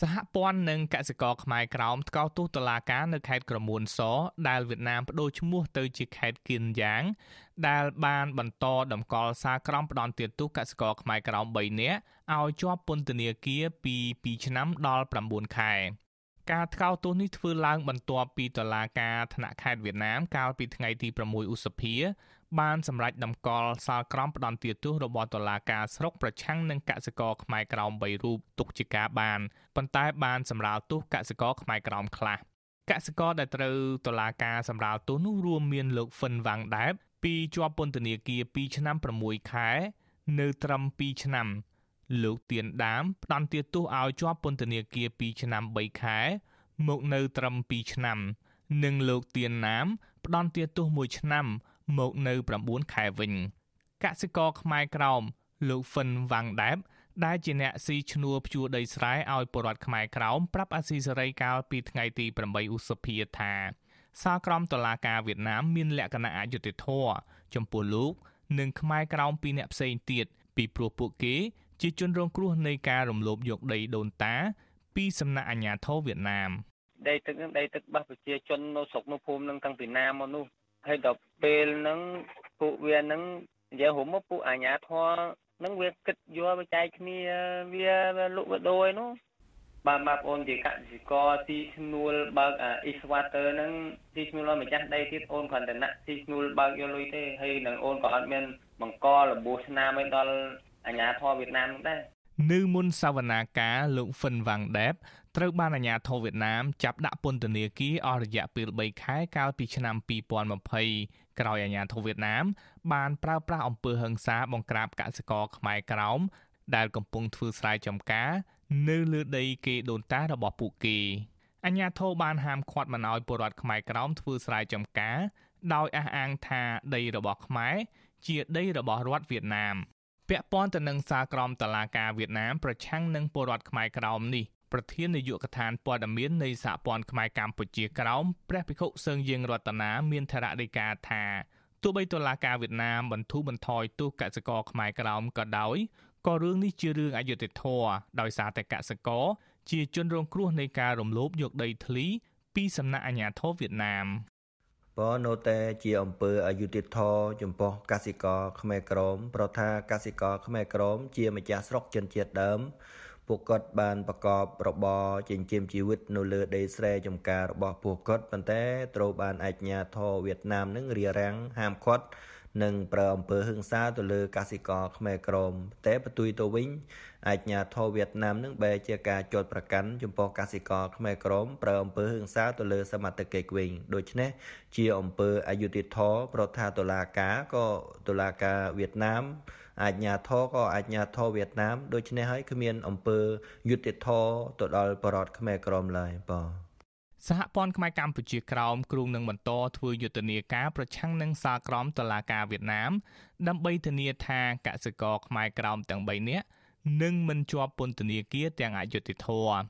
សហព័ន្ធនិងកសិករខ្មែរក្រោមថ្កោលទោសតុលាការនៅខេត្តក្រមួនសដែលវៀតណាមបដូរឈ្មោះទៅជាខេត្តគៀនយ៉ាងដែលបានបន្តតម្កល់សារក្រមផ្ដន់ទាទោសកសិករខ្មែរក្រោម3នាក់ឲ្យជាប់ពន្ធនាគារពី2ឆ្នាំដល់9ខែ ការថ្កោលទោសនេះធ្វើឡើងបន្ទាប់ពីតុលាការថ្នាក់ខេត្តវៀតណាមកាលពីថ្ងៃទី6ឧសភាបានសម្រេចតម្កល់សាលក្រមផ្ដន្ទាទោសរបស់តុលាការស្រុកប្រឆាំងនឹងកសិករខ្មែរក្រោម3រូបទុកជាការបានប៉ុន្តែបានសម្រាលទោសកសិករខ្មែរក្រោមខ្លះកសិករដែលត្រូវតុលាការសម្រាលទោសនោះរួមមានលោកហ្វិនវ៉ាងដែបពីជាប់ពន្ធនាគារ2ឆ្នាំ6ខែ នៅត្រឹម2ឆ្នាំ លោកទៀនដាមផ្ដន្ទាទោសឲ្យជាប់ពន្ធនាគារ2ឆ្នាំ3ខែ មកនៅត្រឹម2ឆ្នាំ និងលោកទៀនណាមផ្ដន្ទាទោស1ឆ្នាំ មកនៅ9ខែវិញកសិករខ្មែរក្រោមលោកហ្វិនវ៉ាងដែបដែលជាអ្នកស៊ីឈ្នួលភ្ជួរដីស្រែឲ្យពលរដ្ឋខ្មែរក្រោមប្រាប់អាស៊ីសេរីកាលពីថ្ងៃទី8ឧសភាថាសាលក្រមតុលាការវៀតណាមមានលក្ខណៈអយុត្តិធម៌ចំពោះលោក និងខ្មែរក្រោមពីរអ្នកផ្សេងទៀតពីព្រោះពួកគេ ជាជនរងគ្រោះនៃការរំលោភយកដីដូនតា ពីសំណាក់អាជ្ញាធរវៀតណាមដីទឹកនឹងដីទឹករបស់ប្រជាជននៅស្រុកនៅភូមិនឹងតាំងពីណាមកនោះហើយដល់ពេលហ្នឹងពួកវាហ្នឹងនិយាយរួមមកពួកអាញាធរហ្នឹងវាគិតយកបច្ច័យគ្នាវាលក់វាដូរឯនោះបាទបងប្អូនជាកសិករទីឈ្នួលបើកអាអ៊ីស្វ៉ាទ័រហ្នឹងទីឈ្នួលម្ចាស់ដីទៀតអូនគ្រាន់តែណាក់ទីឈ្នួលបើកយកលុយទេហើយនឹងអូនក៏អត់មានបង្ករបួសស្នាមឲ្យដល់ អាញាធរវៀតណាមដែរនៅមុនសវនាការលោកហ្វិនវ៉ាងដែបត្រូវបានអាជ្ញាធរវៀតណាមចាប់ដាក់ពន្ធនាគារអស់រយៈពេល3ខែកាលពីឆ្នាំ2020ក្រោយអាជ្ញាធរវៀតណាមបានប្រើប្រាស់អំពើហិង្សាបង្ក្រាបកសិករខ្មែរក្រោមដែលកំពុងធ្វើស្រែចម្ការនៅលើដីគេដូនតារបស់ពួកគេអញ្ញាធិបបានហាមឃាត់មិនឲ្យពលរដ្ឋខ្មែរក្រោមធ្វើស្រែចម្ការដោយអះអាងថាដីរបស់ខ្មែរជាដីរបស់រដ្ឋវៀតណាម ពាក់ព័ន្ធទៅនឹងសារក្រមតឡាការវៀតណាមប្រឆាំងនឹងពលរដ្ឋខ្មែរក្រោមនេះប្រធាននាយកដ្ឋានព័ត៌មាននៃសហព័ន្ធខ្មែរកម្ពុជាក្រោមព្រះភិក្ខុសឹងយើងរតនាមានថរដីកាថាទោះបីតុលាការវៀតណាមបន្ធូរបន្ថយទោសកសិករខ្មែរក្រោមក៏ដោយក៏រឿងនេះជារឿងអយុត្តិធម៌ដោយសារតែកសិករជាជនរងគ្រោះនៃការរំលោភយកដីធ្លីពីសំណាក់អាជ្ញាធរវៀតណាម បើនៅតែជាអំពើអយុត្តិធម៌ចំពោះកសិករខ្មែរក្រមប្រថាកសិករខ្មែរក្រមជាម្ចាស់ស្រុកជនជាតិដើមពួកគាត់បានប្រកបរបរចិញ្ចឹមជីវិតនៅលើដីស្រែចម្ការរបស់ពួកគាត់ប៉ុន្តែត្រូវបានអាជ្ញាធរវៀតណាមនឹងរារាំងហាមឃាត់ និងប្រើអំពើហិង្សាទៅលើកសិករខ្មែរក្រមតែផ្ទុយទៅវិញអាជ្ញាធរវៀតណាមនឹងបែរជាការចោទប្រកាន់ចំពោះកសិករខ្មែរក្រមប្រើអំពើហិង្សាទៅលើសមត្ថកិច្ចវិញដូច្នេះជាអំពើអយុត្តិធម៌ប្រថាតុលាការក៏តុលាការវៀតណាមអាជ្ញាធរក៏អាជ្ញាធរវៀតណាមដូច្នេះហើយគ្មានអំពើយុត្តិធម៌ទៅដល់បរតខ្មែរក្រមឡើយបាទ សហព័ន្ធខ្មែរកម្ពុជាក្រោមគ្រងនឹងបន្តធ្វើយុទ្ធនាការប្រឆាំងនឹងសាលក្រមតឡាការវៀតណាម ដើម្បីធានាថាកសិករខ្មែរក្រោមទាំង3នាក់នឹងមិនជាប់ពន្ធនាគារទាំងអយុត្តិធម៌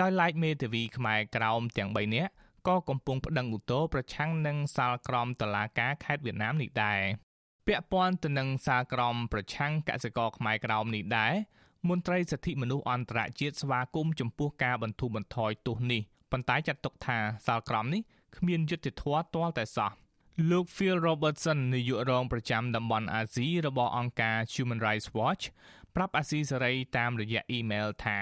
ដោយឡែកមេធាវីខ្មែរក្រោមទាំង3នាក់ក៏កំពុងប្តឹងឧទ្ធរប្រឆាំងនឹងសាលក្រមតឡាការខេត្តវៀតណាមនេះដែរពាក់ព័ន្ធទៅនឹងសាលក្រមប្រឆាំងកសិករខ្មែរក្រោមនេះដែរមន្ត្រីសិទ្ធិមនុស្សអន្តរជាតិស្វាគមន៍ចំពោះការបន្ធូរបន្ថយទោសនេះ ប៉ុន្តែចាត់ទុកថាសាលក្រមនេះគ្មានយុត្តិធម៌ទាល់តែសោះលោក Phil Robertson នាយករងប្រចាំតំបន់អាស៊ីរបស់អង្គការ Human Rights Watch ប្រាប់អាស៊ីសេរីតាមរយៈអ៊ីមែលថា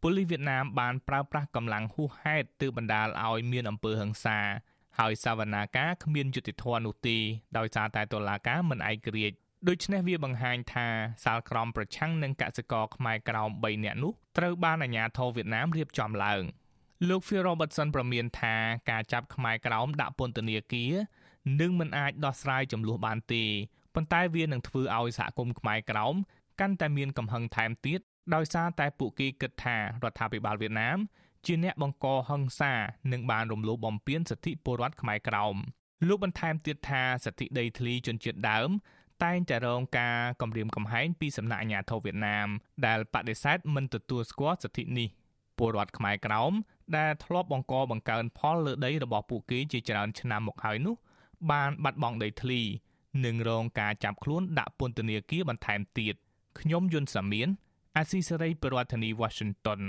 ប៉ូលីសវៀតណាមបានប្រើប្រាស់កម្លាំងហួសហេតុទើបបណ្ដាលឲ្យមានអំពើហិង្សាហើយសវនាការគ្មានយុត្តិធម៌នោះទេដោយសារតែតុលាការមិនឯករាជ្យដូច្នេះវាបង្ហាញថាសាលក្រមប្រឆាំងនឹងកសិករខ្មែរក្រោម3នាក់នោះត្រូវបានអាជ្ញាធរវៀតណាមរៀបចំឡើង។ លោក Phil Robertson ប្រមានថាការចាប់ខ្មែរក្រោមដាក់ពន្ធនាគារនឹងមិនអាចដោះស្រាយចំនួនបានទេប៉ុន្តែវានឹងធ្វើឲ្យសហគមន៍ខ្មែរក្រោមកាន់តែមានកំហឹងថែមទៀតដោយសារតែពួកគេគិតថារដ្ឋាភិបាលវៀតណាមជាអ្នកបង្កហិង្សានិងបានរំលោភបំពានសិទ្ធិពលរដ្ឋខ្មែរក្រោមលោកបន្ថែមទៀតថាសិទ្ធិដីធ្លីជនជាតិដើមតែងតែរងការគំរាមកំហែងពីសំណាក់អាជ្ញាធរវៀតណាមដែលបដិសេធមិនទទួលស្គាល់សិទ្ធិនេះពលរដ្ឋខ្មែរក្រោម ដែលធ្លាប់បង្កបង្កើនផលលើដីរបស់ពួកគេជាច្រើនឆ្នាំមកហើយនោះ បានបាត់បង់ដីធ្លី និងរងការចាប់ខ្លួនដាក់ពន្ធនាគារបន្ថែមទៀតខ្ញុំយុនសាមៀនអាស៊ីសេរីប្រធានាធិបតី Washington